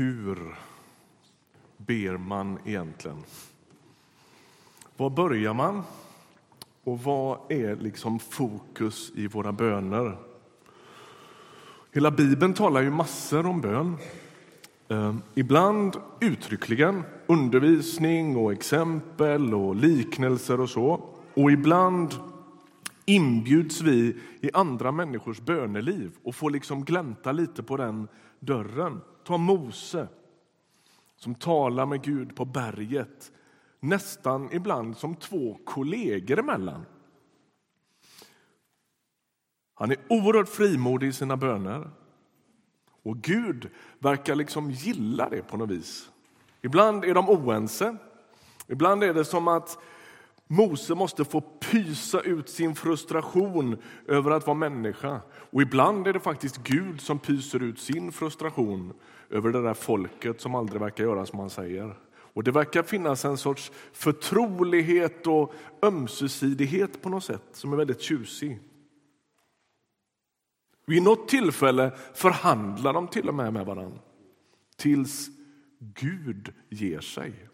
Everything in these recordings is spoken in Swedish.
Hur ber man egentligen? Var börjar man? Och vad är liksom fokus i våra böner? Hela Bibeln talar ju massor om bön. Ehm, ibland uttryckligen, undervisning och exempel och liknelser och så. Och ibland inbjuds vi i andra människors böneliv och får liksom glänta lite på den dörren. Ta Mose som talar med Gud på berget nästan ibland som två kollegor emellan. Han är oerhört frimodig i sina böner. Och Gud verkar liksom gilla det på något vis. Ibland är de oense. Ibland är det som att Mose måste få pysa ut sin frustration över att vara människa. Och ibland är det faktiskt Gud som pyser ut sin frustration över det där folket som aldrig verkar göra som han säger. Och Det verkar finnas en sorts förtrolighet och ömsesidighet på något sätt som är väldigt tjusig. Vid något tillfälle förhandlar de till och med med varandra tills Gud ger sig.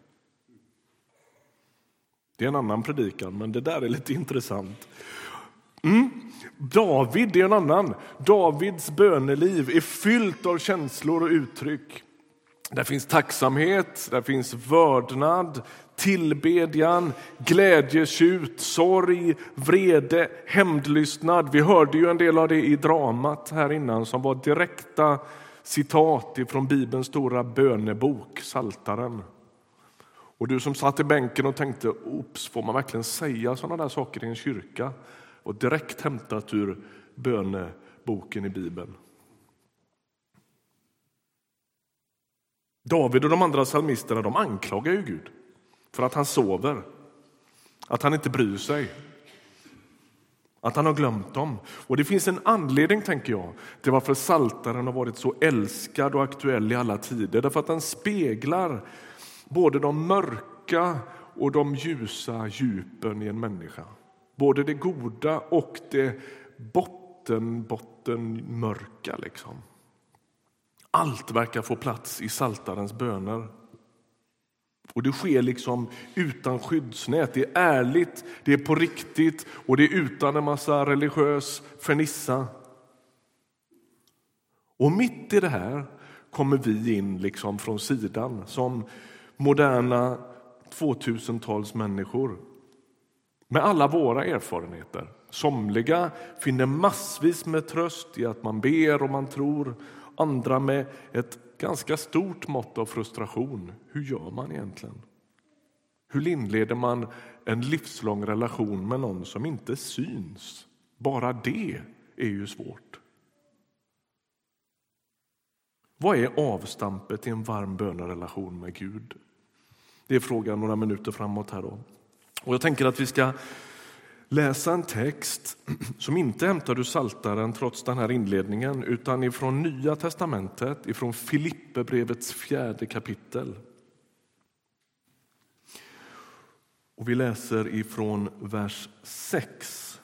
Det är en annan predikan, men det där är lite intressant. Mm. David är en annan. Davids böneliv är fyllt av känslor och uttryck. Där finns tacksamhet, där finns vördnad, tillbedjan, glädjetjut, sorg, vrede, hämndlystnad. Vi hörde ju en del av det i dramat här innan som var direkta citat från Bibelns stora bönebok, Saltaren. Och du som satt i bänken och tänkte, ops, får man verkligen säga sådana där saker i en kyrka? Och direkt hämtat ur böneboken i Bibeln. David och de andra psalmisterna de anklagar ju Gud för att han sover, att han inte bryr sig, att han har glömt dem. Och Det finns en anledning tänker jag till varför Saltaren har varit så älskad och aktuell i alla tider. Därför att den speglar både de mörka och de ljusa djupen i en människa. Både det goda och det botten, botten mörka. Liksom. Allt verkar få plats i saltarens böner. Och Det sker liksom utan skyddsnät. Det är ärligt, det är på riktigt och det är utan en massa religiös fernissa. Och mitt i det här kommer vi in liksom från sidan som moderna 2000-tals människor med alla våra erfarenheter. Somliga finner massvis med tröst i att man ber och man tror andra med ett ganska stort mått av frustration. Hur gör man egentligen? Hur inleder man en livslång relation med någon som inte syns? Bara det är ju svårt. Vad är avstampet i en varm bönerelation med Gud? Det är frågan några minuter framåt här. Då. Och jag tänker att vi ska läsa en text som inte är hämtad ur Saltaren trots den här inledningen utan ifrån Nya testamentet, ifrån Filipperbrevets fjärde kapitel. Och vi läser ifrån vers 6.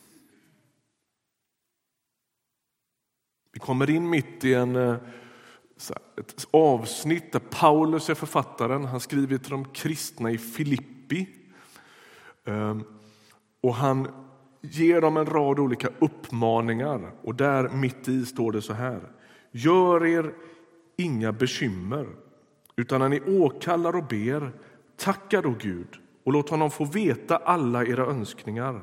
Vi kommer in mitt i en, eh, ett avsnitt där Paulus är författaren. Han skriver till de kristna i Filippi. Ehm, och han ger dem en rad olika uppmaningar och där mitt i står det så här. Gör er inga bekymmer, utan när ni åkallar och ber, tacka då Gud och låt honom få veta alla era önskningar.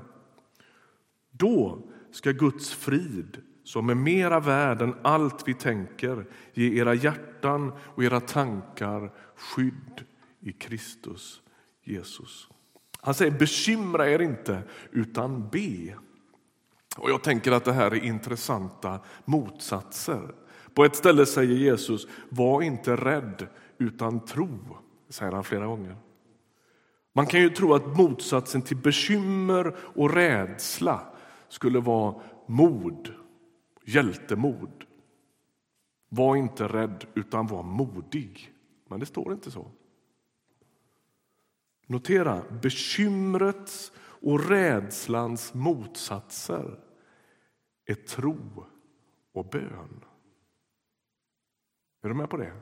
Då ska Guds frid, som är mera värd än allt vi tänker, ge era hjärtan och era tankar skydd i Kristus Jesus. Han säger bekymra er inte, utan be. Och Jag tänker att det här är intressanta motsatser. På ett ställe säger Jesus, var inte rädd, utan tro. säger han flera gånger. Man kan ju tro att motsatsen till bekymmer och rädsla skulle vara mod, hjältemod. Var inte rädd, utan var modig. Men det står inte så. Notera bekymrets och rädslans motsatser är tro och bön. Är du med på det?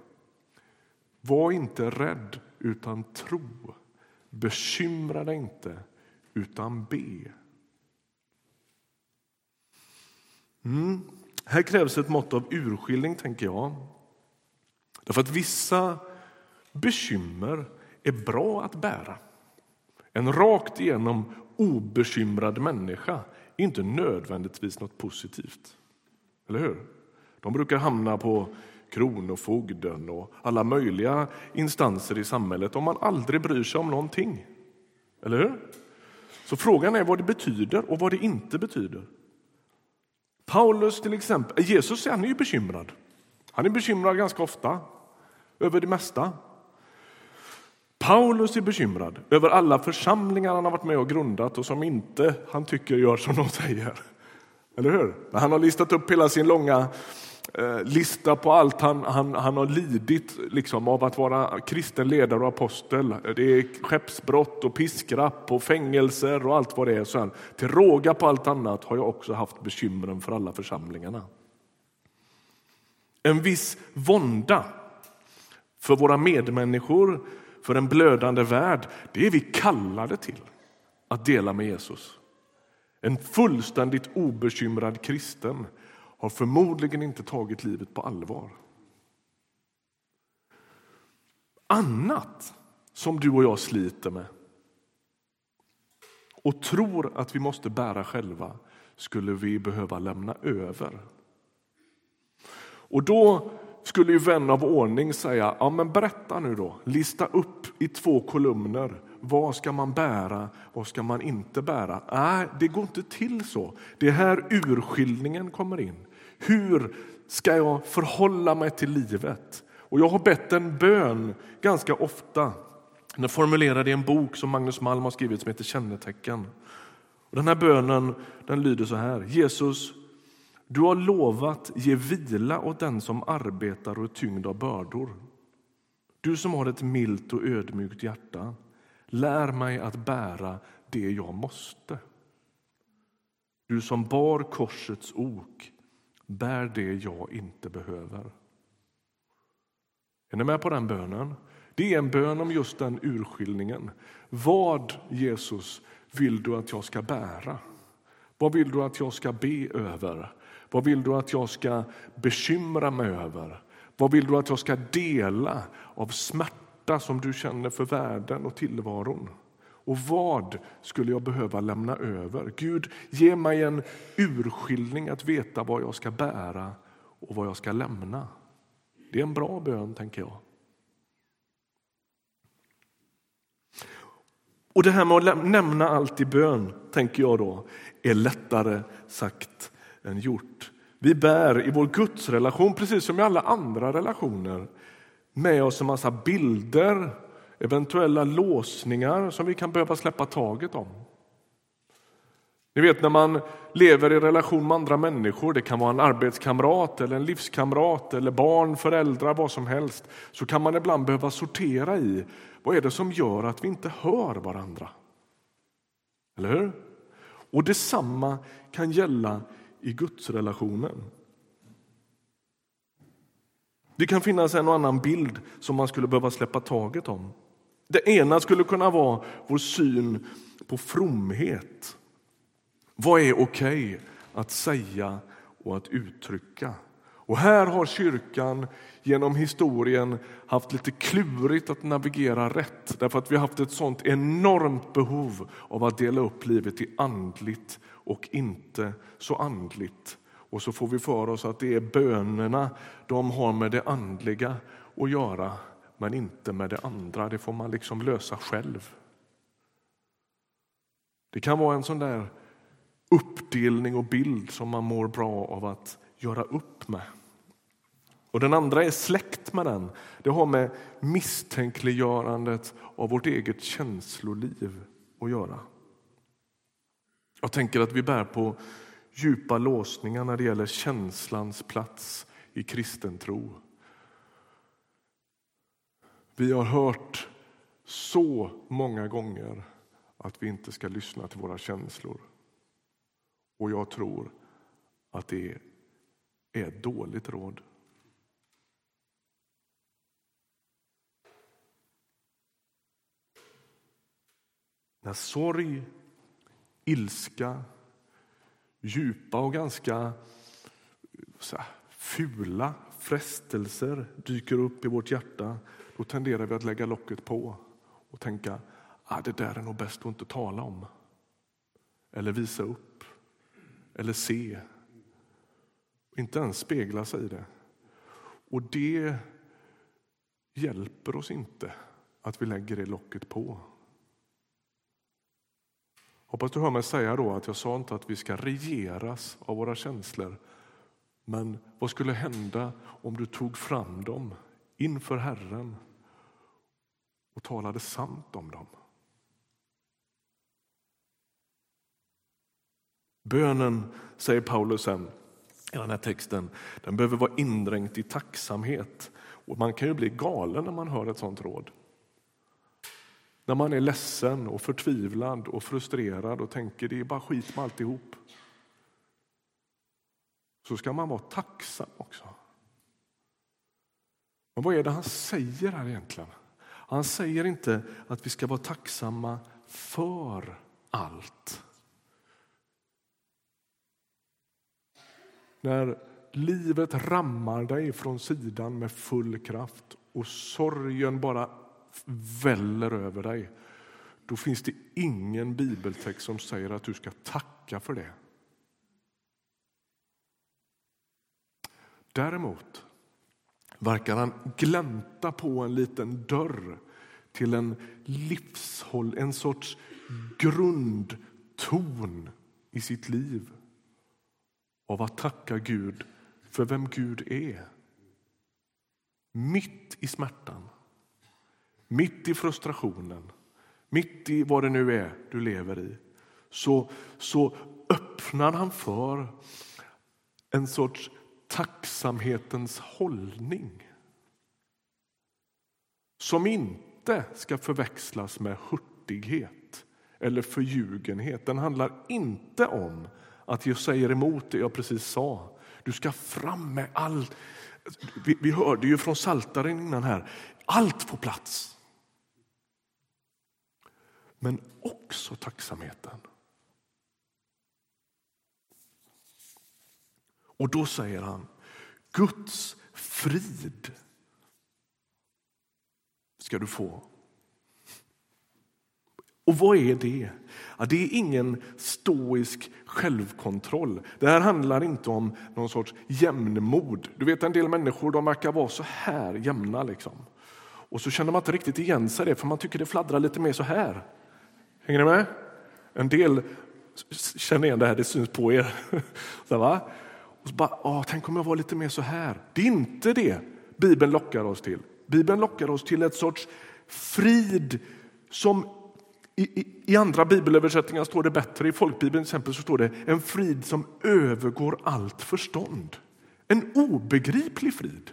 Var inte rädd, utan tro. Bekymra dig inte, utan be. Mm. Här krävs ett mått av urskiljning, tänker jag. Därför att vissa bekymmer är bra att bära. En rakt igenom obekymrad människa är inte nödvändigtvis något positivt. Eller hur? De brukar hamna på Kronofogden och alla möjliga instanser i samhället om man aldrig bryr sig om någonting. Eller hur? Så frågan är vad det betyder och vad det inte betyder. Paulus till exempel, Jesus han är ju bekymrad. Han är bekymrad ganska ofta, över det mesta. Paulus är bekymrad över alla församlingar han har varit med och grundat och som inte han tycker gör som de säger. Eller hur? Han har listat upp hela sin långa Eh, lista på allt han, han, han har lidit liksom, av att vara kristen ledare och apostel. Det är skeppsbrott och piskrapp och fängelser och allt vad det är. Så till råga på allt annat har jag också haft bekymren för alla församlingarna. En viss vånda för våra medmänniskor, för en blödande värld, det är vi kallade till att dela med Jesus. En fullständigt obekymrad kristen har förmodligen inte tagit livet på allvar. Annat som du och jag sliter med och tror att vi måste bära själva skulle vi behöva lämna över. Och då skulle ju vän av ordning säga, ja men berätta nu då, lista upp i två kolumner vad ska man bära, vad ska man inte bära? Nej, det går inte till så. Det är här urskiljningen kommer in. Hur ska jag förhålla mig till livet? Och jag har bett en bön ganska ofta. Den formulerad i en bok som Magnus Malm har skrivit som heter Kännetecken. Och den här bönen den lyder så här. Jesus, du har lovat ge vila åt den som arbetar och är tyngd av bördor. Du som har ett milt och ödmjukt hjärta. Lär mig att bära det jag måste. Du som bar korsets ok, bär det jag inte behöver. Är ni med på den bönen? Det är en bön om just den urskiljningen. Vad, Jesus, vill du att jag ska bära? Vad vill du att jag ska be över? Vad vill du att jag ska bekymra mig över? Vad vill du att jag ska dela av smärta som du känner för världen och tillvaron. Och vad skulle jag behöva lämna över? Gud, ge mig en urskiljning att veta vad jag ska bära och vad jag ska lämna. Det är en bra bön, tänker jag. Och det här med att nämna allt i bön, tänker jag då, är lättare sagt än gjort. Vi bär i vår gudsrelation, precis som i alla andra relationer, med oss en massa bilder, eventuella låsningar som vi kan behöva släppa taget om. Ni vet när man lever i relation med andra människor, det kan vara en arbetskamrat eller en livskamrat eller barn, föräldrar, vad som helst, så kan man ibland behöva sortera i vad är det som gör att vi inte hör varandra. Eller hur? Och detsamma kan gälla i gudsrelationen. Det kan finnas en och annan bild som man skulle behöva släppa taget om. Det ena skulle kunna vara vår syn på fromhet. Vad är okej okay att säga och att uttrycka? Och här har kyrkan genom historien haft lite klurigt att navigera rätt därför att vi har haft ett sånt enormt behov av att dela upp livet i andligt och inte så andligt. Och så får vi för oss att det är bönerna de har med det andliga att göra, men inte med det andra. Det får man liksom lösa själv. Det kan vara en sån där uppdelning och bild som man mår bra av att göra upp med. Och Den andra är släkt med den. Det har med misstänkliggörandet av vårt eget känsloliv att göra. Jag tänker att vi bär på djupa låsningar när det gäller känslans plats i kristen tro. Vi har hört så många gånger att vi inte ska lyssna till våra känslor. Och jag tror att det är ett dåligt råd. När sorg, ilska, djupa och ganska här, fula frestelser dyker upp i vårt hjärta då tenderar vi att lägga locket på och tänka ah, det där är nog bäst att inte tala om. Eller visa upp. Eller se. Inte ens spegla sig i det. Och det hjälper oss inte att vi lägger det locket på. Hoppas du hör mig säga då att jag sa inte att vi ska regeras av våra känslor. Men vad skulle hända om du tog fram dem inför Herren och talade sant om dem? Bönen, säger Paulus sen i den här texten, den behöver vara indränkt i tacksamhet. Och man kan ju bli galen när man hör ett sånt råd. När man är ledsen och förtvivlad och frustrerad och tänker det är bara skit med alltihop. Så ska man vara tacksam också. Men vad är det han säger här egentligen? Han säger inte att vi ska vara tacksamma för allt. När livet rammar dig från sidan med full kraft och sorgen bara väller över dig, då finns det ingen bibeltext som säger att du ska tacka för det. Däremot verkar han glänta på en liten dörr till en livshåll, en sorts grundton i sitt liv av att tacka Gud för vem Gud är. Mitt i smärtan, mitt i frustrationen, mitt i vad det nu är du lever i så, så öppnar han för en sorts tacksamhetens hållning som inte ska förväxlas med hurtighet eller förljugenhet. Den handlar inte om att jag säger emot det jag precis sa. Du ska fram med allt. Vi, vi hörde ju från Saltaren innan här, allt på plats. Men också tacksamheten. Och då säger han, Guds frid ska du få. Och vad är det? Ja, det är ingen stoisk självkontroll. Det här handlar inte om någon sorts jämnmod. Du vet en del människor de verkar vara så här jämna. Liksom. Och så känner man inte riktigt igen sig det för man tycker det fladdrar lite mer så här. Hänger ni med? En del känner igen det här, det syns på er. Så, va? Och så bara, åh, tänk om jag var lite mer så här. Det är inte det Bibeln lockar oss till. Bibeln lockar oss till ett sorts frid som i, i, I, andra bibelöversättningar står det bättre. I folkbibeln exempel så står det en frid som övergår allt förstånd. En obegriplig frid.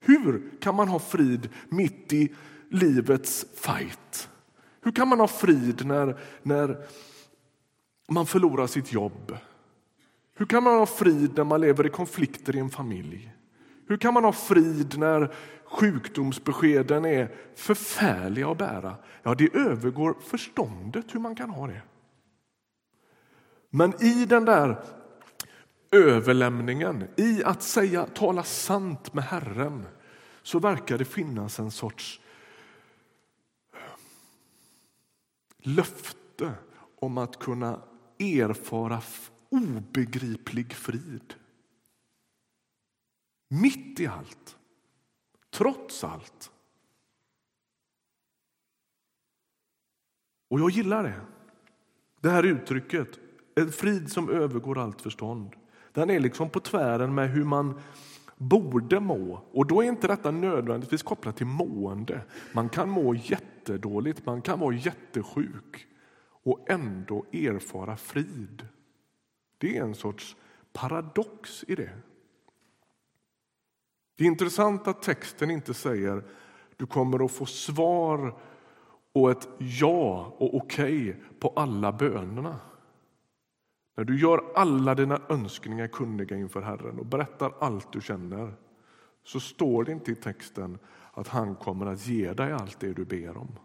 Hur kan man ha frid mitt i livets fight? Hur kan man ha frid när, när man förlorar sitt jobb? Hur kan man ha frid när man lever i konflikter i en familj? Hur kan man ha frid när sjukdomsbeskeden är förfärliga att bära? Ja, det övergår förståndet hur man kan ha det. Men i den där överlämningen, i att säga, tala sant med Herren så verkar det finnas en sorts löfte om att kunna erfara obegriplig frid. Mitt i allt, trots allt. Och jag gillar det. Det här uttrycket, en frid som övergår allt förstånd. Den är liksom på tvären med hur man borde må. Och då är inte detta nödvändigtvis kopplat till mående. Man kan må jättedåligt, man kan vara jättesjuk och ändå erfara frid. Det är en sorts paradox i det. Det är intressant att texten inte säger du kommer att få svar och ett ja och okej okay på alla bönerna. När du gör alla dina önskningar kunniga inför Herren och berättar allt du känner så står det inte i texten att han kommer att ge dig allt det du ber om.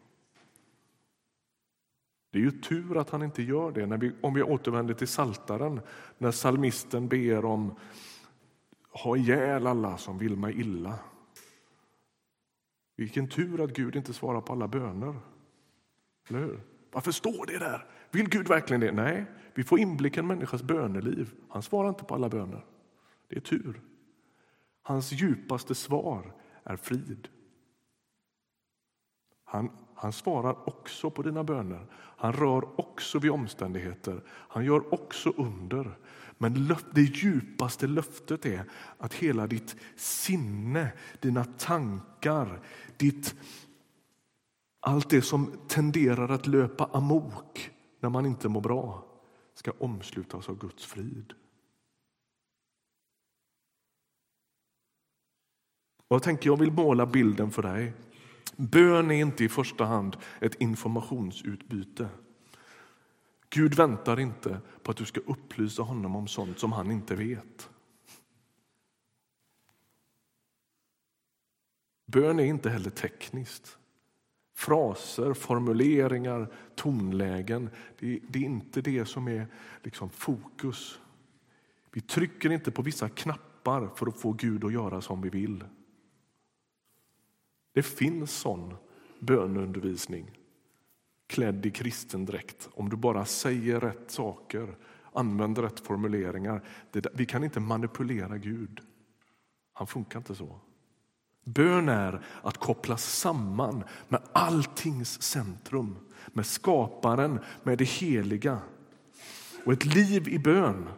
Det är ju tur att han inte gör det när vi, om vi återvänder till Saltaren när salmisten ber om ha ihjäl alla som vill mig illa. Vilken tur att Gud inte svarar på alla böner. Eller hur? Varför står det där? Vill Gud verkligen det? Nej, vi får inblick i en människas böneliv. Han svarar inte på alla böner. Det är tur. Hans djupaste svar är frid. Han, han svarar också på dina böner. Han rör också vid omständigheter. Han gör också under. Men det djupaste löftet är att hela ditt sinne, dina tankar, ditt, allt det som tenderar att löpa amok när man inte mår bra ska omslutas av Guds frid. Och jag tänker jag vill måla bilden för dig. Bön är inte i första hand ett informationsutbyte. Gud väntar inte på att du ska upplysa honom om sånt som han inte vet. Bön är inte heller tekniskt. Fraser, formuleringar, tonlägen, det, det är inte det som är liksom fokus. Vi trycker inte på vissa knappar för att få Gud att göra som vi vill. Det finns sån bönundervisning klädd i kristen dräkt. Om du bara säger rätt saker, använder rätt formuleringar. Vi kan inte manipulera Gud. Han funkar inte så. Bön är att kopplas samman med alltings centrum, med skaparen, med det heliga. Och ett liv i bön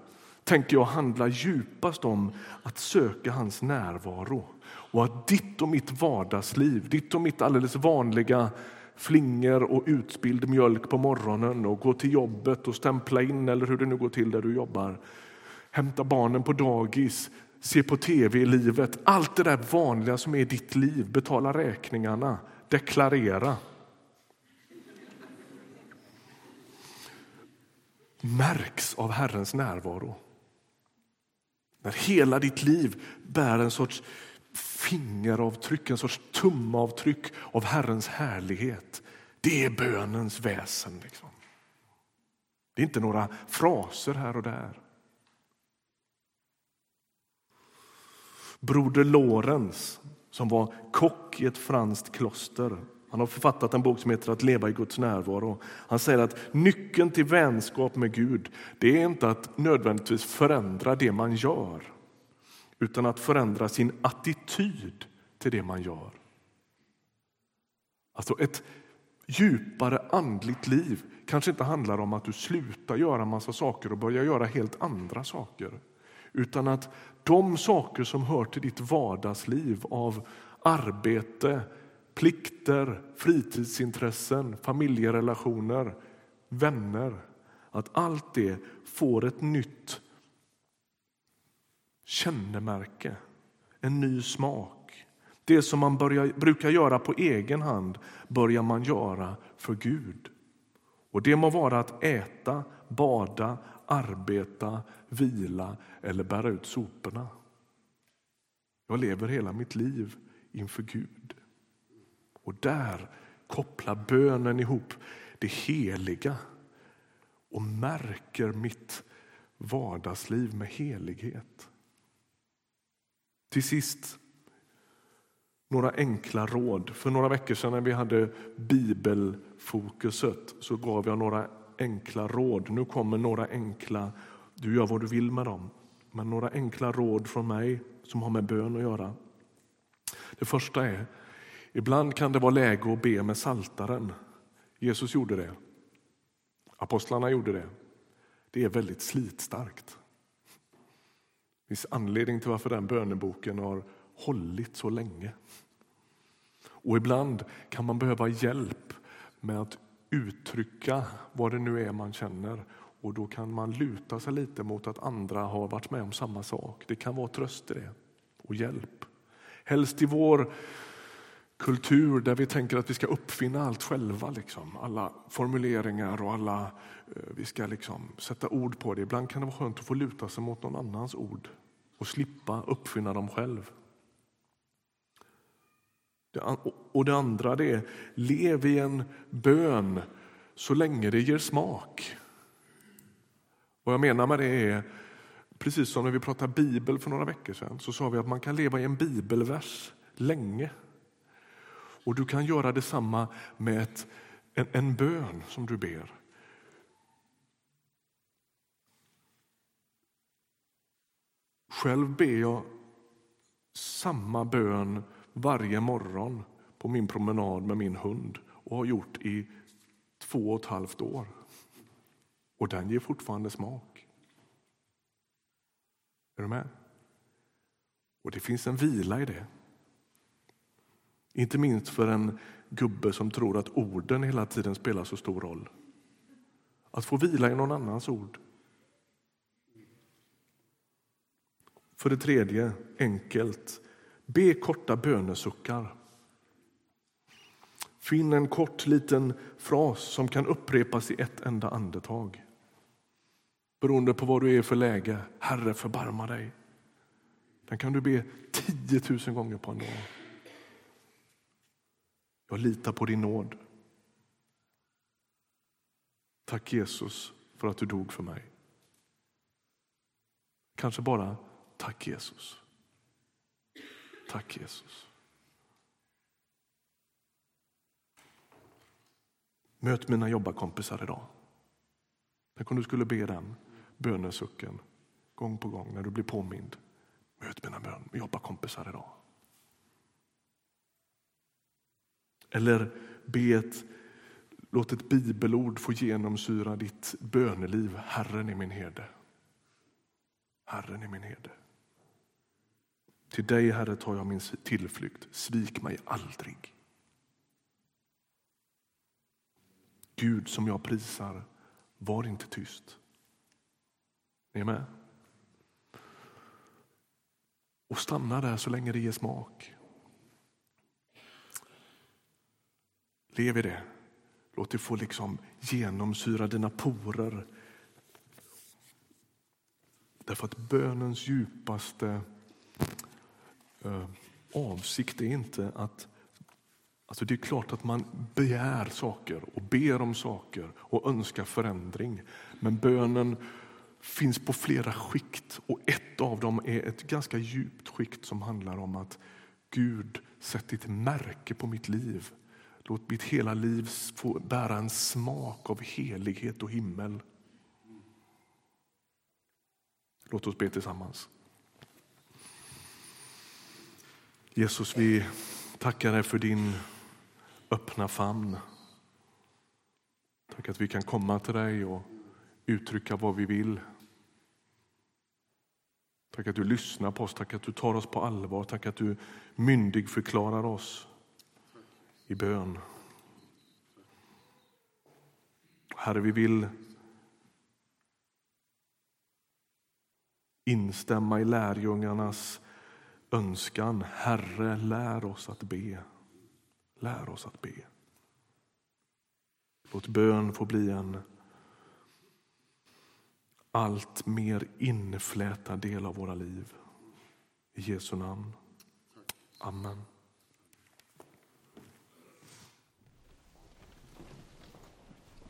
tänker jag handlar djupast om att söka hans närvaro och att ditt och mitt vardagsliv, ditt och mitt alldeles vanliga flingor och utspild mjölk på morgonen och gå till jobbet och stämpla in eller hur det nu går till där du jobbar. Hämta barnen på dagis, se på tv i livet. Allt det där vanliga som är ditt liv. Betala räkningarna, deklarera. Märks av Herrens närvaro. När hela ditt liv bär en sorts fingeravtryck, en sorts tumavtryck av Herrens härlighet. Det är bönens väsen. Liksom. Det är inte några fraser här och där. Broder Lorenz, som var kock i ett franskt kloster, han har författat en bok som heter Att leva i Guds närvaro. Han säger att nyckeln till vänskap med Gud det är inte att nödvändigtvis förändra det man gör utan att förändra sin attityd till det man gör. Alltså ett djupare andligt liv kanske inte handlar om att du slutar göra massa saker och börjar göra helt andra saker. Utan att de saker som hör till ditt vardagsliv av arbete, plikter, fritidsintressen, familjerelationer, vänner. Att allt det får ett nytt kännemärke, en ny smak. Det som man börjar, brukar göra på egen hand börjar man göra för Gud. Och Det må vara att äta, bada, arbeta, vila eller bära ut soporna. Jag lever hela mitt liv inför Gud. Och där kopplar bönen ihop det heliga och märker mitt vardagsliv med helighet. Till sist några enkla råd. För några veckor sedan när vi hade bibelfokuset så gav jag några enkla råd. Nu kommer några enkla, du gör vad du vill med dem, men några enkla råd från mig som har med bön att göra. Det första är, ibland kan det vara läge att be med saltaren. Jesus gjorde det. Apostlarna gjorde det. Det är väldigt slitstarkt. Det finns anledning till varför den böneboken har hållit så länge. Och ibland kan man behöva hjälp med att uttrycka vad det nu är man känner. Och då kan man luta sig lite mot att andra har varit med om samma sak. Det kan vara tröst i det och hjälp. Helst i vår kultur där vi tänker att vi ska uppfinna allt själva. Liksom. Alla formuleringar och alla, eh, vi ska liksom sätta ord på det. Ibland kan det vara skönt att få luta sig mot någon annans ord och slippa uppfinna dem själv. Och det andra det är, lev i en bön så länge det ger smak. Vad jag menar med det är, precis som när vi pratade bibel för några veckor sedan, så sa vi att man kan leva i en bibelvers länge. Och du kan göra detsamma med ett, en, en bön som du ber. Själv ber jag samma bön varje morgon på min promenad med min hund och har gjort i två och ett halvt år. Och den ger fortfarande smak. Är du med? Och det finns en vila i det. Inte minst för en gubbe som tror att orden hela tiden spelar så stor roll. Att få vila i någon annans ord. För det tredje, enkelt, be korta bönesuckar. Finn en kort liten fras som kan upprepas i ett enda andetag. Beroende på vad du är för läge. Herre, förbarma dig. Den kan du be 10 000 gånger på en dag. Jag litar på din nåd. Tack Jesus för att du dog för mig. Kanske bara tack Jesus. Tack Jesus. Möt mina jobbarkompisar idag. Tänk om du skulle be den bönesucken gång på gång när du blir påmind. Möt mina jobbarkompisar idag. Eller be ett, låt ett bibelord få genomsyra ditt böneliv. Herren är min herde. Herren är min herde. Till dig, Herre, tar jag min tillflykt. Svik mig aldrig. Gud som jag prisar, var inte tyst. Ni Är med? Och stanna där så länge det ger smak. Lev i det. Låt det få liksom genomsyra dina porer. Därför att bönens djupaste eh, avsikt är inte att Alltså det är klart att man begär saker och ber om saker och önskar förändring. Men bönen finns på flera skikt och ett av dem är ett ganska djupt skikt som handlar om att Gud, sätt ditt märke på mitt liv. Låt mitt hela liv få bära en smak av helighet och himmel. Låt oss be tillsammans. Jesus, vi tackar dig för din öppna famn. Tack att vi kan komma till dig och uttrycka vad vi vill. Tack att du lyssnar på oss, tack att du tar oss på allvar, tack att du myndigförklarar oss i bön. Herre, vi vill instämma i lärjungarnas önskan. Herre, lär oss att be. Lär oss att be. Låt bön få bli en allt mer inflätad del av våra liv. I Jesu namn. Amen.